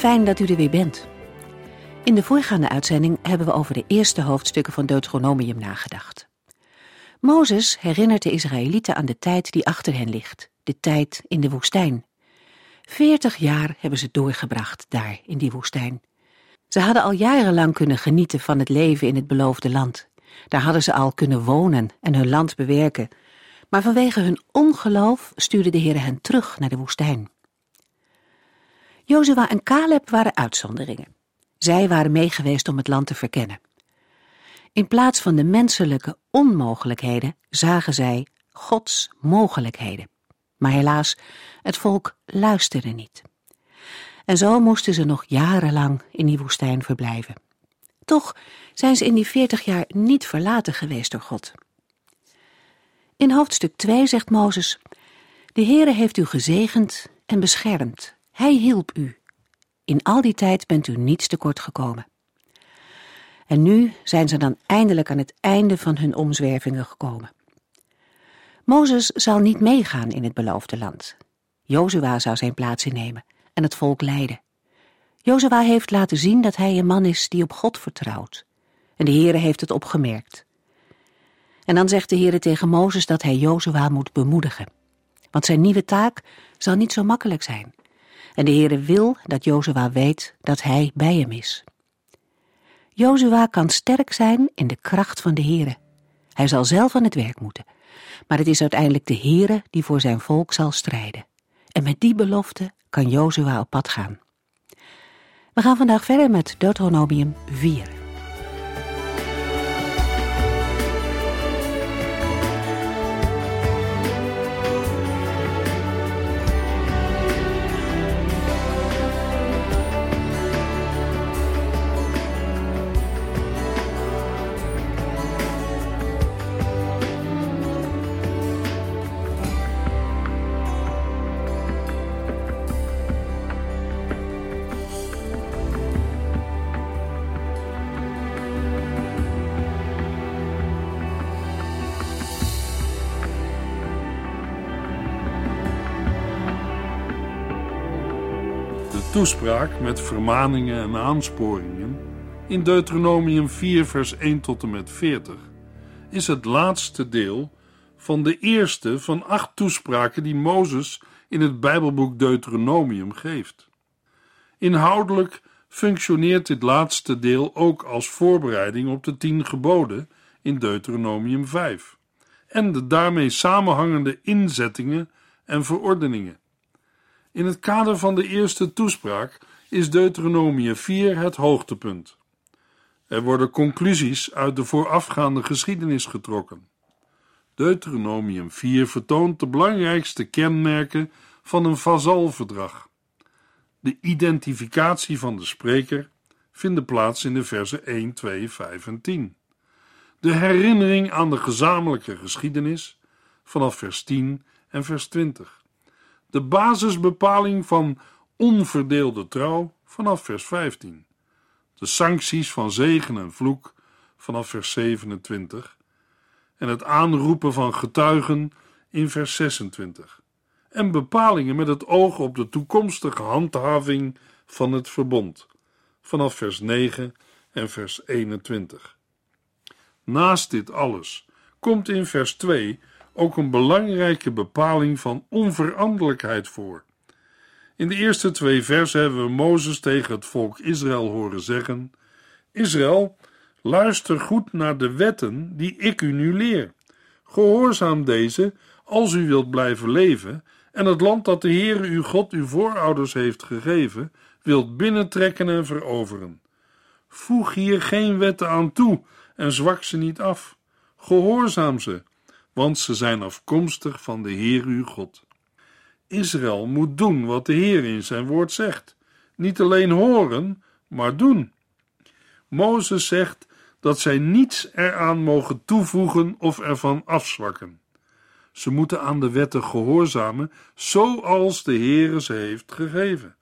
Fijn dat u er weer bent. In de voorgaande uitzending hebben we over de eerste hoofdstukken van Deuteronomium nagedacht. Mozes herinnert de Israëlieten aan de tijd die achter hen ligt, de tijd in de woestijn. Veertig jaar hebben ze doorgebracht daar in die woestijn. Ze hadden al jarenlang kunnen genieten van het leven in het beloofde land. Daar hadden ze al kunnen wonen en hun land bewerken. Maar vanwege hun ongeloof stuurde de Heer hen terug naar de woestijn. Jozua en Caleb waren uitzonderingen. Zij waren meegeweest om het land te verkennen. In plaats van de menselijke onmogelijkheden zagen zij Gods mogelijkheden. Maar helaas, het volk luisterde niet. En zo moesten ze nog jarenlang in die woestijn verblijven. Toch zijn ze in die veertig jaar niet verlaten geweest door God. In hoofdstuk 2 zegt Mozes: De Heere heeft u gezegend en beschermd hij hielp u. In al die tijd bent u niets tekort gekomen. En nu zijn ze dan eindelijk aan het einde van hun omzwervingen gekomen. Mozes zal niet meegaan in het beloofde land. Jozua zou zijn plaats innemen en het volk leiden. Jozua heeft laten zien dat hij een man is die op God vertrouwt. En de Heere heeft het opgemerkt. En dan zegt de Heere tegen Mozes dat hij Jozua moet bemoedigen. Want zijn nieuwe taak zal niet zo makkelijk zijn. En de Heere wil dat Jozua weet dat hij bij hem is. Jozua kan sterk zijn in de kracht van de Heere. Hij zal zelf aan het werk moeten. Maar het is uiteindelijk de Heere die voor zijn volk zal strijden. En met die belofte kan Jozua op pad gaan. We gaan vandaag verder met Deuteronomium 4. Toespraak met vermaningen en aansporingen in Deuteronomium 4, vers 1 tot en met 40 is het laatste deel van de eerste van acht toespraken die Mozes in het Bijbelboek Deuteronomium geeft. Inhoudelijk functioneert dit laatste deel ook als voorbereiding op de tien geboden in Deuteronomium 5 en de daarmee samenhangende inzettingen en verordeningen. In het kader van de eerste toespraak is Deuteronomie 4 het hoogtepunt. Er worden conclusies uit de voorafgaande geschiedenis getrokken. Deuteronomium 4 vertoont de belangrijkste kenmerken van een vazalverdrag. De identificatie van de spreker vindt plaats in de versen 1, 2, 5 en 10. De herinnering aan de gezamenlijke geschiedenis vanaf vers 10 en vers 20 de basisbepaling van onverdeelde trouw vanaf vers 15, de sancties van zegen en vloek vanaf vers 27 en het aanroepen van getuigen in vers 26 en bepalingen met het oog op de toekomstige handhaving van het verbond vanaf vers 9 en vers 21. Naast dit alles komt in vers 2 ook een belangrijke bepaling van onveranderlijkheid voor. In de eerste twee versen hebben we Mozes tegen het volk Israël horen zeggen: Israël, luister goed naar de wetten die ik u nu leer. Gehoorzaam deze als u wilt blijven leven en het land dat de Heere uw God uw voorouders heeft gegeven, wilt binnentrekken en veroveren. Voeg hier geen wetten aan toe en zwak ze niet af. Gehoorzaam ze, want ze zijn afkomstig van de Heer uw God. Israël moet doen wat de Heer in zijn woord zegt. Niet alleen horen, maar doen. Mozes zegt dat zij niets eraan mogen toevoegen of ervan afzwakken. Ze moeten aan de wetten gehoorzamen, zoals de Heere ze heeft gegeven.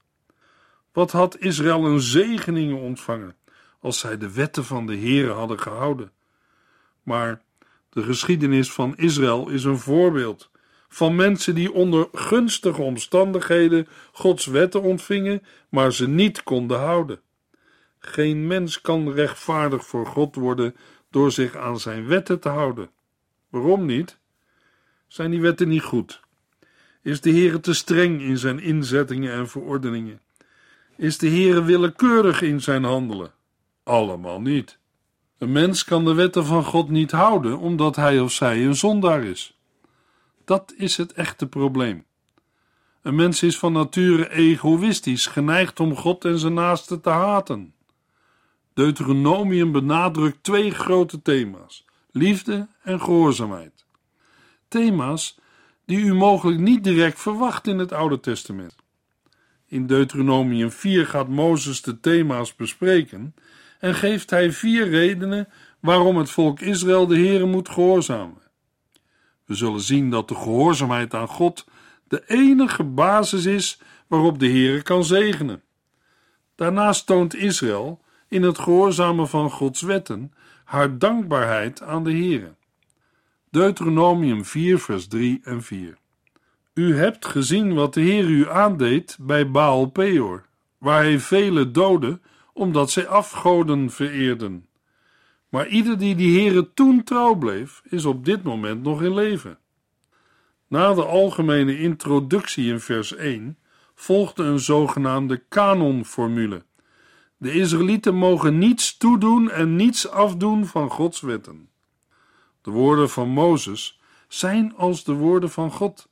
Wat had Israël een zegening ontvangen als zij de wetten van de Heere hadden gehouden. Maar de geschiedenis van Israël is een voorbeeld van mensen die onder gunstige omstandigheden Gods wetten ontvingen, maar ze niet konden houden. Geen mens kan rechtvaardig voor God worden door zich aan zijn wetten te houden. Waarom niet? Zijn die wetten niet goed? Is de Heere te streng in zijn inzettingen en verordeningen? Is de Heere willekeurig in zijn handelen? Allemaal niet. Een mens kan de wetten van God niet houden omdat hij of zij een zondaar is. Dat is het echte probleem. Een mens is van nature egoïstisch, geneigd om God en zijn naaste te haten. Deuteronomium benadrukt twee grote thema's: liefde en gehoorzaamheid. Thema's die u mogelijk niet direct verwacht in het Oude Testament. In Deuteronomium 4 gaat Mozes de thema's bespreken en geeft hij vier redenen waarom het volk Israël de Heere moet gehoorzamen. We zullen zien dat de gehoorzaamheid aan God de enige basis is waarop de Heere kan zegenen. Daarnaast toont Israël in het gehoorzamen van Gods wetten haar dankbaarheid aan de Heere. Deuteronomium 4 vers 3 en 4 U hebt gezien wat de Heer u aandeed bij Baal Peor, waar hij vele doodde omdat zij afgoden vereerden. Maar ieder die die Heere toen trouw bleef, is op dit moment nog in leven. Na de algemene introductie in vers 1 volgde een zogenaamde kanonformule. De Israëlieten mogen niets toedoen en niets afdoen van Gods wetten. De woorden van Mozes zijn als de woorden van God,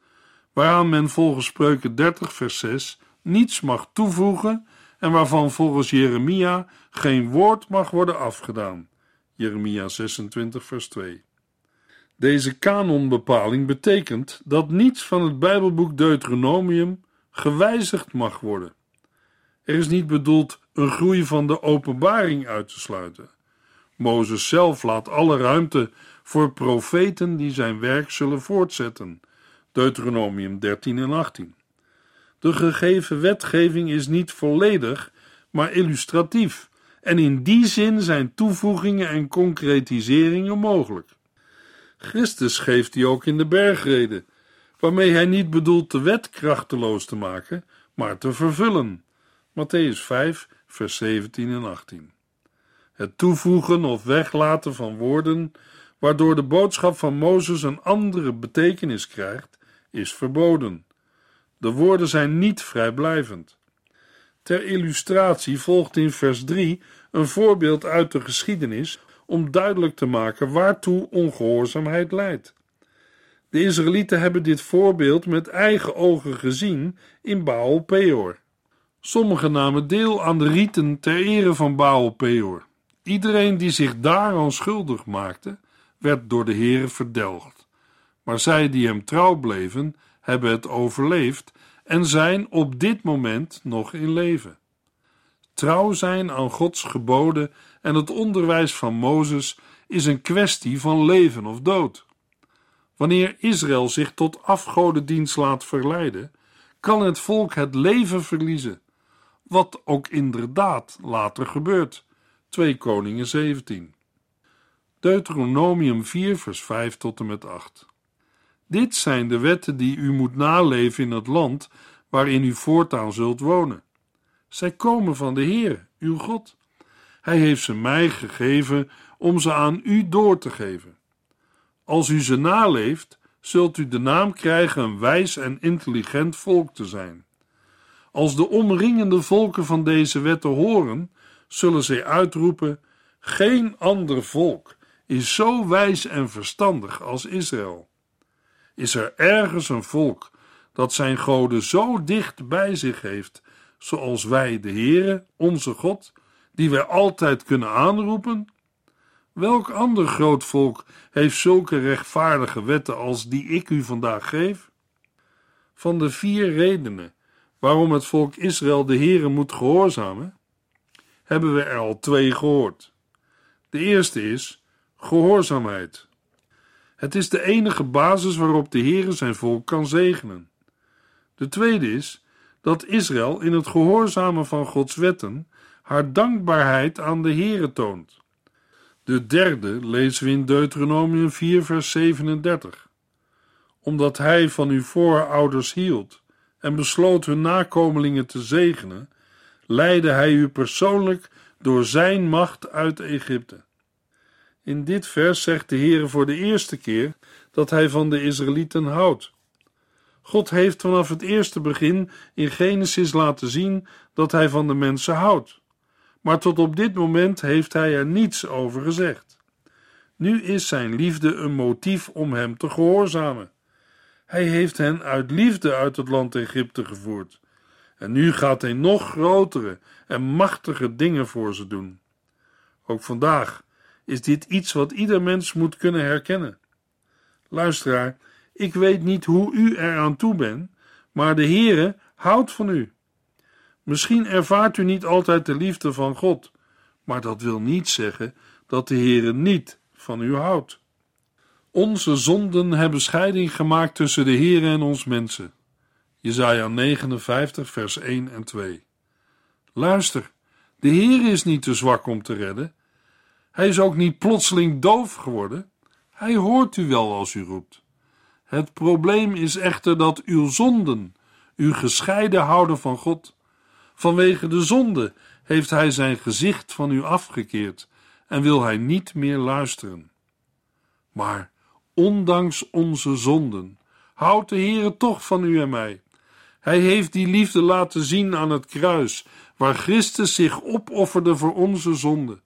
waaraan men volgens Spreuken 30 vers 6 niets mag toevoegen en waarvan volgens Jeremia geen woord mag worden afgedaan. Jeremia 26, vers 2. Deze kanonbepaling betekent dat niets van het Bijbelboek Deuteronomium gewijzigd mag worden. Er is niet bedoeld een groei van de openbaring uit te sluiten. Mozes zelf laat alle ruimte voor profeten die zijn werk zullen voortzetten. Deuteronomium 13 en 18. De gegeven wetgeving is niet volledig, maar illustratief, en in die zin zijn toevoegingen en concretiseringen mogelijk. Christus geeft die ook in de bergreden, waarmee hij niet bedoelt de wet krachteloos te maken, maar te vervullen. Matthäus 5, vers 17 en 18. Het toevoegen of weglaten van woorden, waardoor de boodschap van Mozes een andere betekenis krijgt, is verboden. De woorden zijn niet vrijblijvend. Ter illustratie volgt in vers 3 een voorbeeld uit de geschiedenis om duidelijk te maken waartoe ongehoorzaamheid leidt. De Israëlieten hebben dit voorbeeld met eigen ogen gezien in Baal Peor. Sommigen namen deel aan de rieten ter ere van Baal Peor. Iedereen die zich daaraan schuldig maakte, werd door de Heere verdelgd. Maar zij die hem trouw bleven, hebben het overleefd en zijn op dit moment nog in leven. Trouw zijn aan Gods geboden en het onderwijs van Mozes is een kwestie van leven of dood. Wanneer Israël zich tot afgodendienst laat verleiden, kan het volk het leven verliezen, wat ook inderdaad later gebeurt. 2 Koningen 17. Deuteronomium 4 vers 5 tot en met 8. Dit zijn de wetten die u moet naleven in het land waarin u voortaan zult wonen. Zij komen van de Heer, uw God. Hij heeft ze mij gegeven om ze aan u door te geven. Als u ze naleeft, zult u de naam krijgen een wijs en intelligent volk te zijn. Als de omringende volken van deze wetten horen, zullen zij uitroepen: Geen ander volk is zo wijs en verstandig als Israël. Is er ergens een volk dat zijn goden zo dicht bij zich heeft, zoals wij, de Heere, onze God, die wij altijd kunnen aanroepen? Welk ander groot volk heeft zulke rechtvaardige wetten als die ik u vandaag geef? Van de vier redenen waarom het volk Israël de Heere moet gehoorzamen, hebben we er al twee gehoord. De eerste is gehoorzaamheid. Het is de enige basis waarop de Heere zijn volk kan zegenen. De tweede is dat Israël in het gehoorzamen van Gods wetten haar dankbaarheid aan de Heere toont. De derde lezen we in Deuteronomium 4 vers 37. Omdat hij van uw voorouders hield en besloot hun nakomelingen te zegenen, leidde hij u persoonlijk door zijn macht uit Egypte. In dit vers zegt de Heer voor de eerste keer dat hij van de Israëlieten houdt. God heeft vanaf het eerste begin in Genesis laten zien dat hij van de mensen houdt. Maar tot op dit moment heeft hij er niets over gezegd. Nu is zijn liefde een motief om hem te gehoorzamen. Hij heeft hen uit liefde uit het land Egypte gevoerd. En nu gaat hij nog grotere en machtige dingen voor ze doen. Ook vandaag is dit iets wat ieder mens moet kunnen herkennen. Luisteraar, ik weet niet hoe u er aan toe bent, maar de Heere houdt van u. Misschien ervaart u niet altijd de liefde van God, maar dat wil niet zeggen dat de Heere niet van u houdt. Onze zonden hebben scheiding gemaakt tussen de Heere en ons mensen. Jesaja 59 vers 1 en 2. Luister, de Heer is niet te zwak om te redden. Hij is ook niet plotseling doof geworden. Hij hoort u wel als u roept. Het probleem is echter dat uw zonden u gescheiden houden van God. Vanwege de zonde heeft hij zijn gezicht van u afgekeerd en wil hij niet meer luisteren. Maar ondanks onze zonden houdt de Heere toch van u en mij. Hij heeft die liefde laten zien aan het kruis, waar Christus zich opofferde voor onze zonden.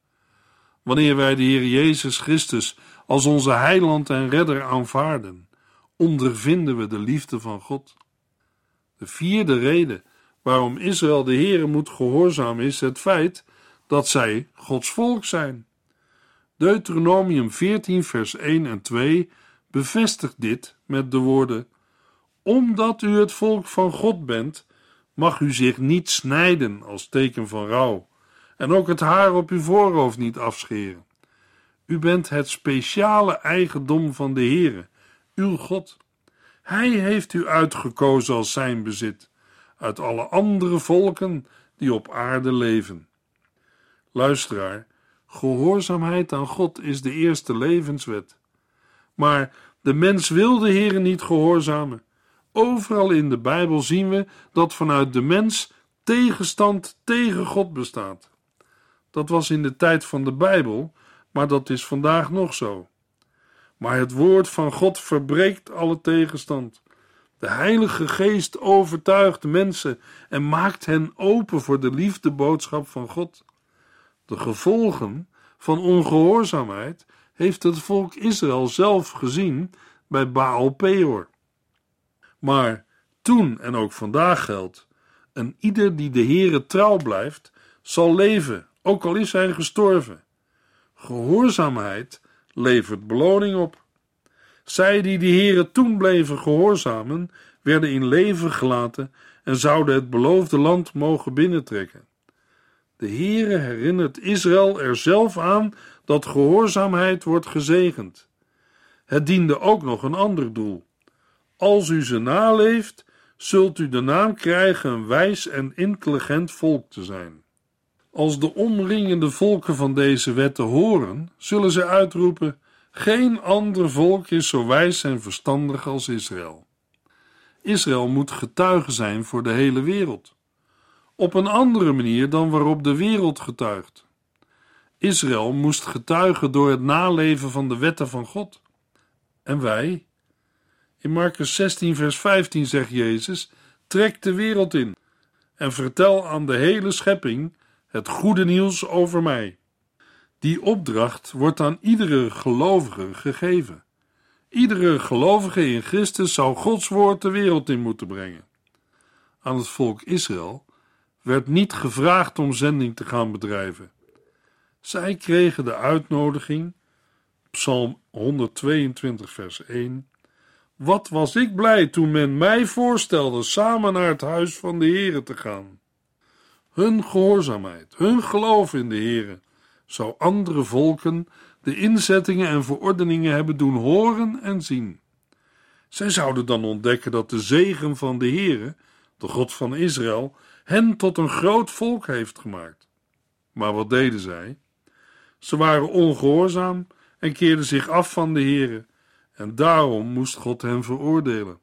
Wanneer wij de Heer Jezus Christus als onze heiland en redder aanvaarden, ondervinden we de liefde van God. De vierde reden waarom Israël de Heere moet gehoorzamen is het feit dat zij Gods volk zijn. Deuteronomium 14 vers 1 en 2 bevestigt dit met de woorden: Omdat u het volk van God bent, mag u zich niet snijden als teken van rouw en ook het haar op uw voorhoofd niet afscheren. U bent het speciale eigendom van de Heere, uw God. Hij heeft u uitgekozen als zijn bezit, uit alle andere volken die op aarde leven. Luisteraar, gehoorzaamheid aan God is de eerste levenswet. Maar de mens wil de Heere niet gehoorzamen. Overal in de Bijbel zien we dat vanuit de mens tegenstand tegen God bestaat. Dat was in de tijd van de Bijbel, maar dat is vandaag nog zo. Maar het woord van God verbreekt alle tegenstand. De Heilige Geest overtuigt mensen en maakt hen open voor de liefdeboodschap van God. De gevolgen van ongehoorzaamheid heeft het volk Israël zelf gezien bij Baal Peor. Maar toen en ook vandaag geldt: een ieder die de Heere trouw blijft, zal leven, ook al is hij gestorven. Gehoorzaamheid levert beloning op. Zij die de Heere toen bleven gehoorzamen, werden in leven gelaten en zouden het beloofde land mogen binnentrekken. De Heere herinnert Israël er zelf aan dat gehoorzaamheid wordt gezegend. Het diende ook nog een ander doel. Als u ze naleeft, zult u de naam krijgen een wijs en intelligent volk te zijn. Als de omringende volken van deze wetten horen, zullen ze uitroepen: Geen ander volk is zo wijs en verstandig als Israël. Israël moet getuige zijn voor de hele wereld. Op een andere manier dan waarop de wereld getuigt. Israël moest getuigen door het naleven van de wetten van God. En wij? In Marcus 16, vers 15 zegt Jezus: Trek de wereld in en vertel aan de hele schepping het goede nieuws over mij. Die opdracht wordt aan iedere gelovige gegeven. Iedere gelovige in Christus zou Gods woord de wereld in moeten brengen. Aan het volk Israël werd niet gevraagd om zending te gaan bedrijven. Zij kregen de uitnodiging, Psalm 122, vers 1. Wat was ik blij toen men mij voorstelde samen naar het huis van de Heere te gaan. Hun gehoorzaamheid, hun geloof in de Heere, zou andere volken de inzettingen en verordeningen hebben doen horen en zien. Zij zouden dan ontdekken dat de zegen van de Heere, de God van Israël, hen tot een groot volk heeft gemaakt. Maar wat deden zij? Ze waren ongehoorzaam en keerden zich af van de Heere, en daarom moest God hen veroordelen.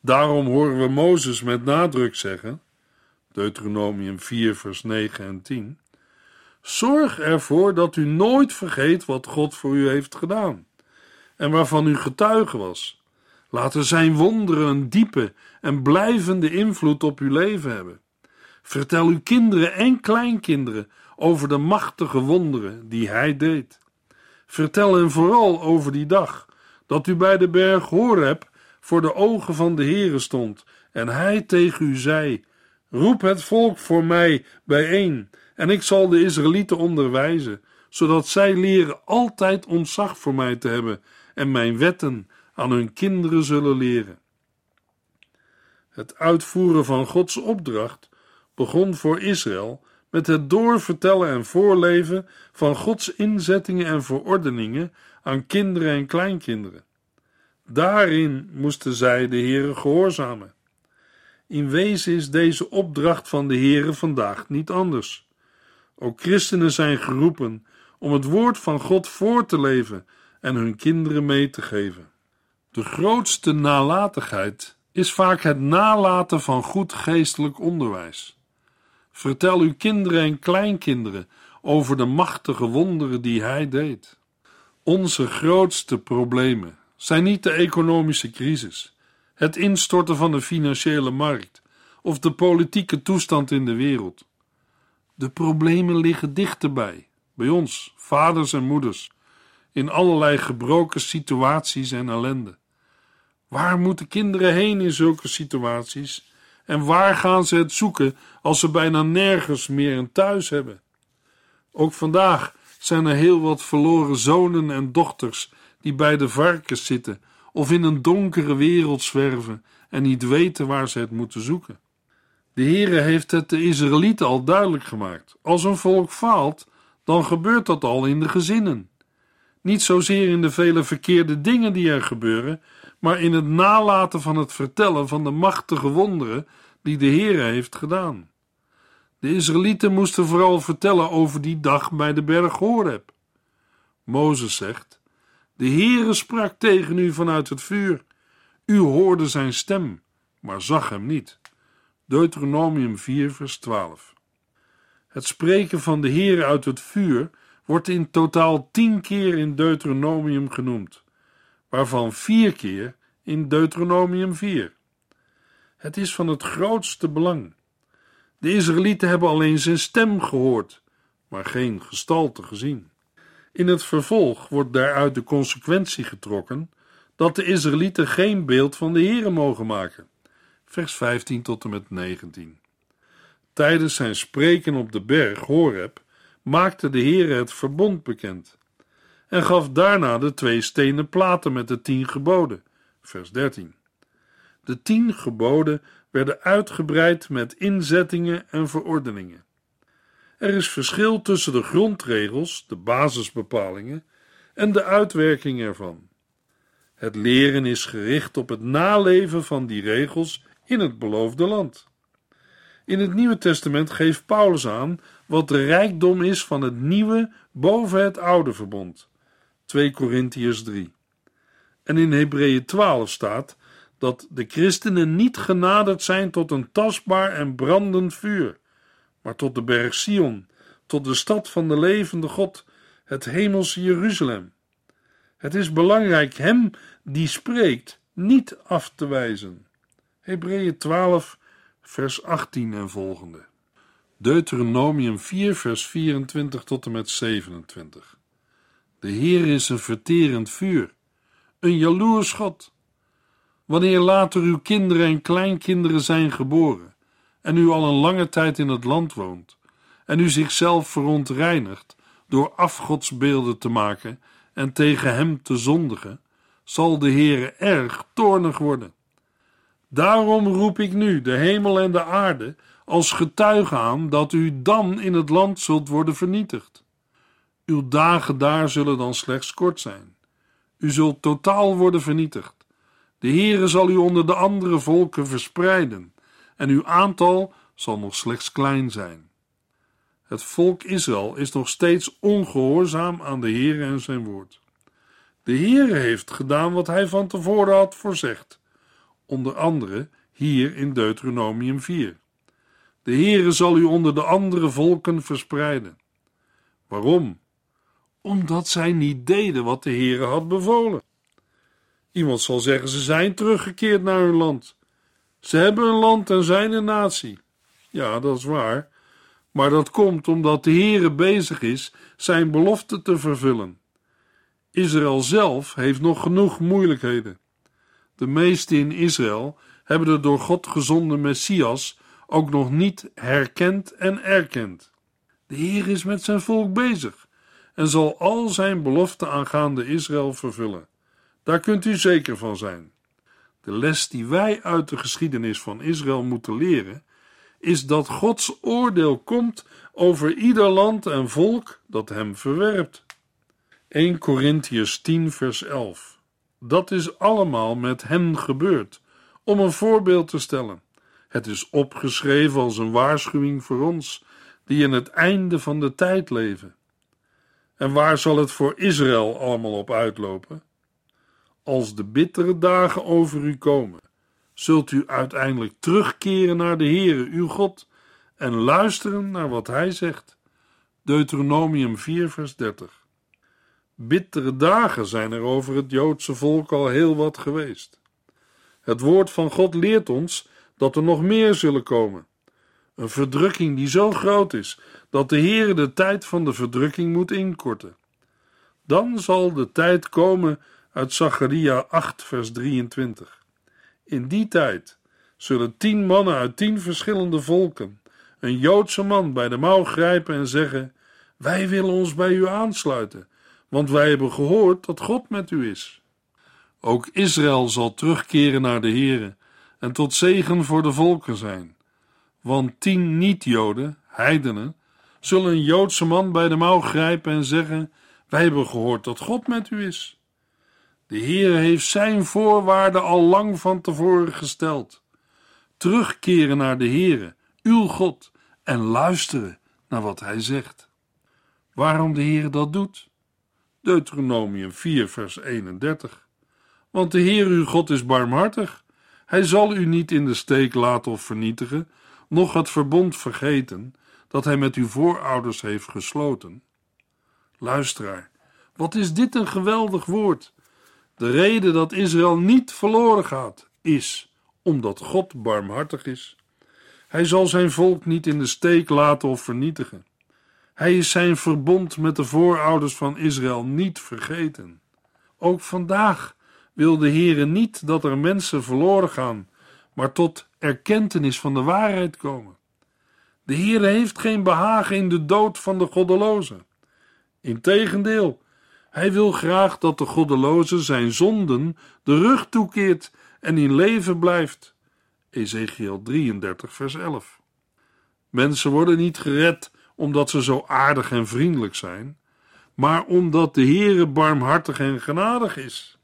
Daarom horen we Mozes met nadruk zeggen, Deuteronomium 4, vers 9 en 10, Zorg ervoor dat u nooit vergeet wat God voor u heeft gedaan en waarvan u getuige was. Laten zijn wonderen een diepe en blijvende invloed op uw leven hebben. Vertel uw kinderen en kleinkinderen over de machtige wonderen die hij deed. Vertel hen vooral over die dag dat u bij de berg Horeb voor de ogen van de Heere stond en hij tegen u zei: Roep het volk voor mij bijeen en ik zal de Israëlieten onderwijzen, zodat zij leren altijd ontzag voor mij te hebben en mijn wetten aan hun kinderen zullen leren. Het uitvoeren van Gods opdracht begon voor Israël met het doorvertellen en voorleven van Gods inzettingen en verordeningen aan kinderen en kleinkinderen. Daarin moesten zij de Heere gehoorzamen. In wezen is deze opdracht van de Heere vandaag niet anders. Ook christenen zijn geroepen om het woord van God voor te leven en hun kinderen mee te geven. De grootste nalatigheid is vaak het nalaten van goed geestelijk onderwijs. Vertel uw kinderen en kleinkinderen over de machtige wonderen die hij deed. Onze grootste problemen zijn niet de economische crisis, het instorten van de financiële markt of de politieke toestand in de wereld. De problemen liggen dichterbij, bij ons, vaders en moeders, in allerlei gebroken situaties en ellende. Waar moeten kinderen heen in zulke situaties en waar gaan ze het zoeken als ze bijna nergens meer een thuis hebben? Ook vandaag zijn er heel wat verloren zonen en dochters die bij de varkens zitten of in een donkere wereld zwerven en niet weten waar ze het moeten zoeken. De Heere heeft het de Israëlieten al duidelijk gemaakt. Als een volk faalt, dan gebeurt dat al in de gezinnen. Niet zozeer in de vele verkeerde dingen die er gebeuren, maar in het nalaten van het vertellen van de machtige wonderen die de Heere heeft gedaan. De Israëlieten moesten vooral vertellen over die dag bij de berg Horeb. Mozes zegt: De Heere sprak tegen u vanuit het vuur. U hoorde zijn stem, maar zag hem niet. Deuteronomium 4, vers 12. Het spreken van de Heer uit het vuur wordt in totaal tien keer in Deuteronomium genoemd, waarvan vier keer in Deuteronomium 4. Het is van het grootste belang. De Israëlieten hebben alleen zijn stem gehoord, maar geen gestalte gezien. In het vervolg wordt daaruit de consequentie getrokken dat de Israëlieten geen beeld van de Heere mogen maken vers 15 tot en met 19. Tijdens zijn spreken op de berg Horeb maakte de Heere het verbond bekend en gaf daarna de twee stenen platen met de tien geboden, vers 13. De tien geboden werden uitgebreid met inzettingen en verordeningen. Er is verschil tussen de grondregels, de basisbepalingen, en de uitwerking ervan. Het leren is gericht op het naleven van die regels in het beloofde land. In het Nieuwe Testament geeft Paulus aan wat de rijkdom is van het nieuwe boven het oude verbond. 2 Korintiërs 3. En in Hebreeën 12 staat dat de christenen niet genaderd zijn tot een tastbaar en brandend vuur, maar tot de berg Sion, tot de stad van de levende God, het hemelse Jeruzalem. Het is belangrijk hem die spreekt niet af te wijzen. Hebreeën 12, vers 18 en volgende. Deuteronomium 4, vers 24 tot en met 27. De Heer is een verterend vuur, een jaloers God. Wanneer later uw kinderen en kleinkinderen zijn geboren, en u al een lange tijd in het land woont, en u zichzelf verontreinigt door afgodsbeelden te maken en tegen hem te zondigen, zal de Heere erg toornig worden. Daarom roep ik nu de hemel en de aarde als getuige aan dat u dan in het land zult worden vernietigd. Uw dagen daar zullen dan slechts kort zijn. U zult totaal worden vernietigd. De Heere zal u onder de andere volken verspreiden, en uw aantal zal nog slechts klein zijn. Het volk Israël is nog steeds ongehoorzaam aan de Heere en zijn woord. De Heere heeft gedaan wat hij van tevoren had voorzegd, onder andere hier in Deuteronomium 4. De Heere zal u onder de andere volken verspreiden. Waarom? Omdat zij niet deden wat de Heere had bevolen. Iemand zal zeggen: ze zijn teruggekeerd naar hun land. Ze hebben een land en zijn een natie. Ja, dat is waar. Maar dat komt omdat de Heere bezig is zijn belofte te vervullen. Israël zelf heeft nog genoeg moeilijkheden. De meesten in Israël hebben de door God gezonden Messias ook nog niet herkend en erkend. De Heer is met zijn volk bezig en zal al zijn beloften aangaande Israël vervullen. Daar kunt u zeker van zijn. De les die wij uit de geschiedenis van Israël moeten leren, is dat Gods oordeel komt over ieder land en volk dat hem verwerpt. 1 Corinthians 10, vers 11. Dat is allemaal met hen gebeurd, om een voorbeeld te stellen. Het is opgeschreven als een waarschuwing voor ons, die in het einde van de tijd leven. En waar zal het voor Israël allemaal op uitlopen? Als de bittere dagen over u komen, zult u uiteindelijk terugkeren naar de Heere, uw God, en luisteren naar wat Hij zegt. Deuteronomium 4, vers 30. Bittere dagen zijn er over het Joodse volk al heel wat geweest. Het woord van God leert ons dat er nog meer zullen komen. Een verdrukking die zo groot is dat de Heere de tijd van de verdrukking moet inkorten. Dan zal de tijd komen uit Zacharia 8, vers 23. In die tijd zullen tien mannen uit tien verschillende volken een Joodse man bij de mouw grijpen en zeggen: Wij willen ons bij u aansluiten, want wij hebben gehoord dat God met u is. Ook Israël zal terugkeren naar de Heere en tot zegen voor de volken zijn. Want tien niet-Joden, heidenen, zullen een Joodse man bij de mouw grijpen en zeggen: Wij hebben gehoord dat God met u is. De Heer heeft zijn voorwaarden al lang van tevoren gesteld. Terugkeren naar de Heere, uw God, en luisteren naar wat hij zegt. Waarom de Heer dat doet? Deuteronomium 4, vers 31. Want de Heer uw God is barmhartig. Hij zal u niet in de steek laten of vernietigen, noch het verbond vergeten dat hij met uw voorouders heeft gesloten. Luisteraar, wat is dit een geweldig woord! De reden dat Israël niet verloren gaat, is omdat God barmhartig is. Hij zal zijn volk niet in de steek laten of vernietigen. Hij is zijn verbond met de voorouders van Israël niet vergeten. Ook vandaag wil de Heere niet dat er mensen verloren gaan, maar tot erkentenis van de waarheid komen. De Heere heeft geen behagen in de dood van de goddelozen. Integendeel, hij wil graag dat de goddeloze zijn zonden de rug toekeert en in leven blijft. Ezekiel 33, vers 11. Mensen worden niet gered omdat ze zo aardig en vriendelijk zijn, maar omdat de Heere barmhartig en genadig is.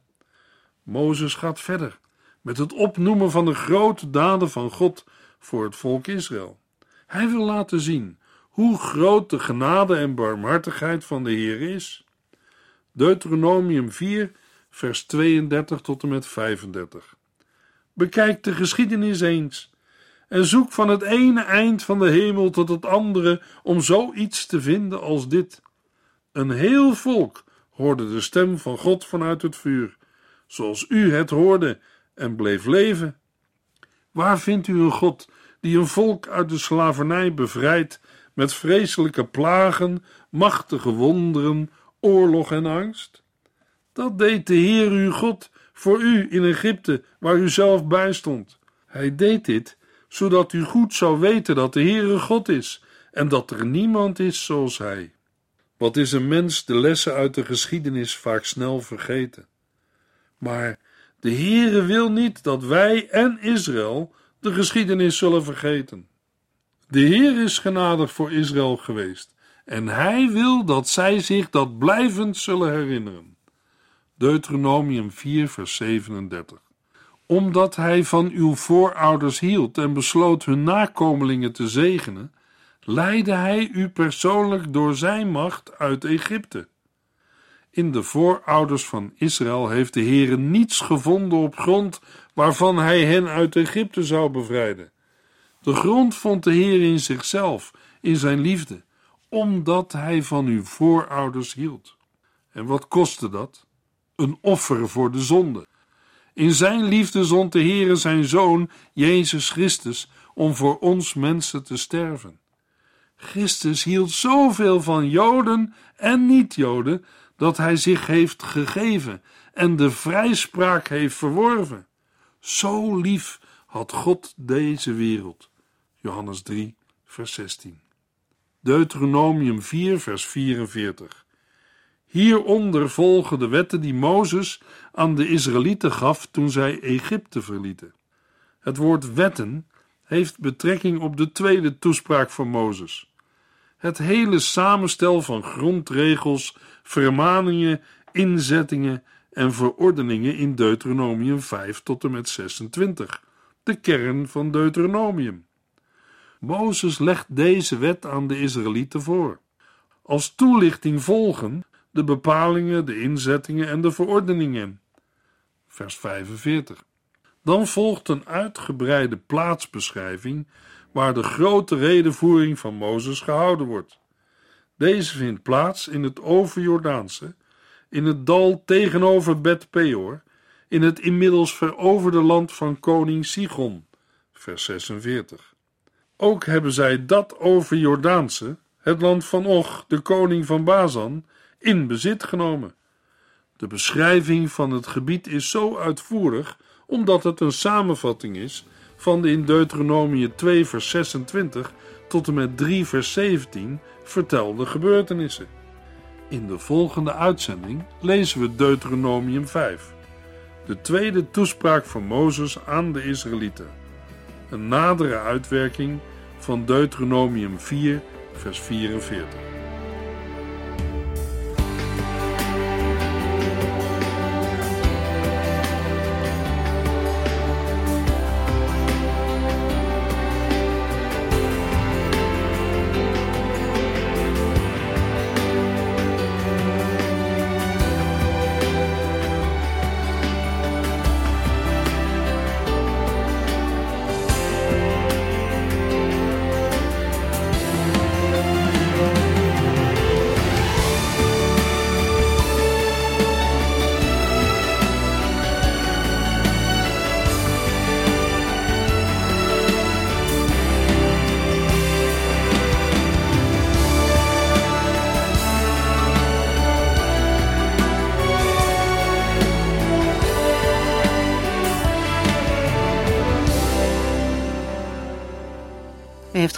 Mozes gaat verder met het opnoemen van de grote daden van God voor het volk Israël. Hij wil laten zien hoe groot de genade en barmhartigheid van de Heer is. Deuteronomium 4, vers 32 tot en met 35. Bekijk de geschiedenis eens en zoek van het ene eind van de hemel tot het andere om zoiets te vinden als dit. Een heel volk hoorde de stem van God vanuit het vuur, zoals u het hoorde en bleef leven. Waar vindt u een God die een volk uit de slavernij bevrijdt met vreselijke plagen, machtige wonderen, oorlog en angst? Dat deed de Heer uw God voor u in Egypte, waar u zelf bij stond. Hij deed dit zodat u goed zou weten dat de Heere God is en dat er niemand is zoals Hij. Wat is een mens de lessen uit de geschiedenis vaak snel vergeten? Maar de Heere wil niet dat wij en Israël de geschiedenis zullen vergeten. De Heer is genadig voor Israël geweest en hij wil dat zij zich dat blijvend zullen herinneren. Deuteronomium 4, vers 37. Omdat hij van uw voorouders hield en besloot hun nakomelingen te zegenen, leidde hij u persoonlijk door zijn macht uit Egypte. In de voorouders van Israël heeft de Heere niets gevonden op grond waarvan hij hen uit Egypte zou bevrijden. De grond vond de Heer in zichzelf, in zijn liefde, omdat hij van uw voorouders hield. En wat kostte dat? Een offer voor de zonde. In zijn liefde zond de Heere zijn Zoon, Jezus Christus, om voor ons mensen te sterven. Christus hield zoveel van Joden en niet-Joden dat hij zich heeft gegeven en de vrijspraak heeft verworven. Zo lief had God deze wereld. Johannes 3, vers 16. Deuteronomium 4, vers 44. Hieronder volgen de wetten die Mozes aan de Israëlieten gaf toen zij Egypte verlieten. Het woord wetten heeft betrekking op de tweede toespraak van Mozes. Het hele samenstel van grondregels, vermaningen, inzettingen en verordeningen in Deuteronomium 5 tot en met 26, de kern van Deuteronomium. Mozes legt deze wet aan de Israëlieten voor. Als toelichting volgen de bepalingen, de inzettingen en de verordeningen. Vers 45. Dan volgt een uitgebreide plaatsbeschrijving waar de grote redenvoering van Mozes gehouden wordt. Deze vindt plaats in het overjordaanse, in het dal tegenover Bet Peor, in het inmiddels veroverde land van koning Sigon, vers 46. Ook hebben zij dat overjordaanse, het land van Och, de koning van Bazan, in bezit genomen. De beschrijving van het gebied is zo uitvoerig omdat het een samenvatting is van de in Deuteronomie 2 vers 26 tot en met 3 vers 17 vertelde gebeurtenissen. In de volgende uitzending lezen we Deuteronomium 5, de tweede toespraak van Mozes aan de Israëlieten. Een nadere uitwerking van Deuteronomium 4 vers 44.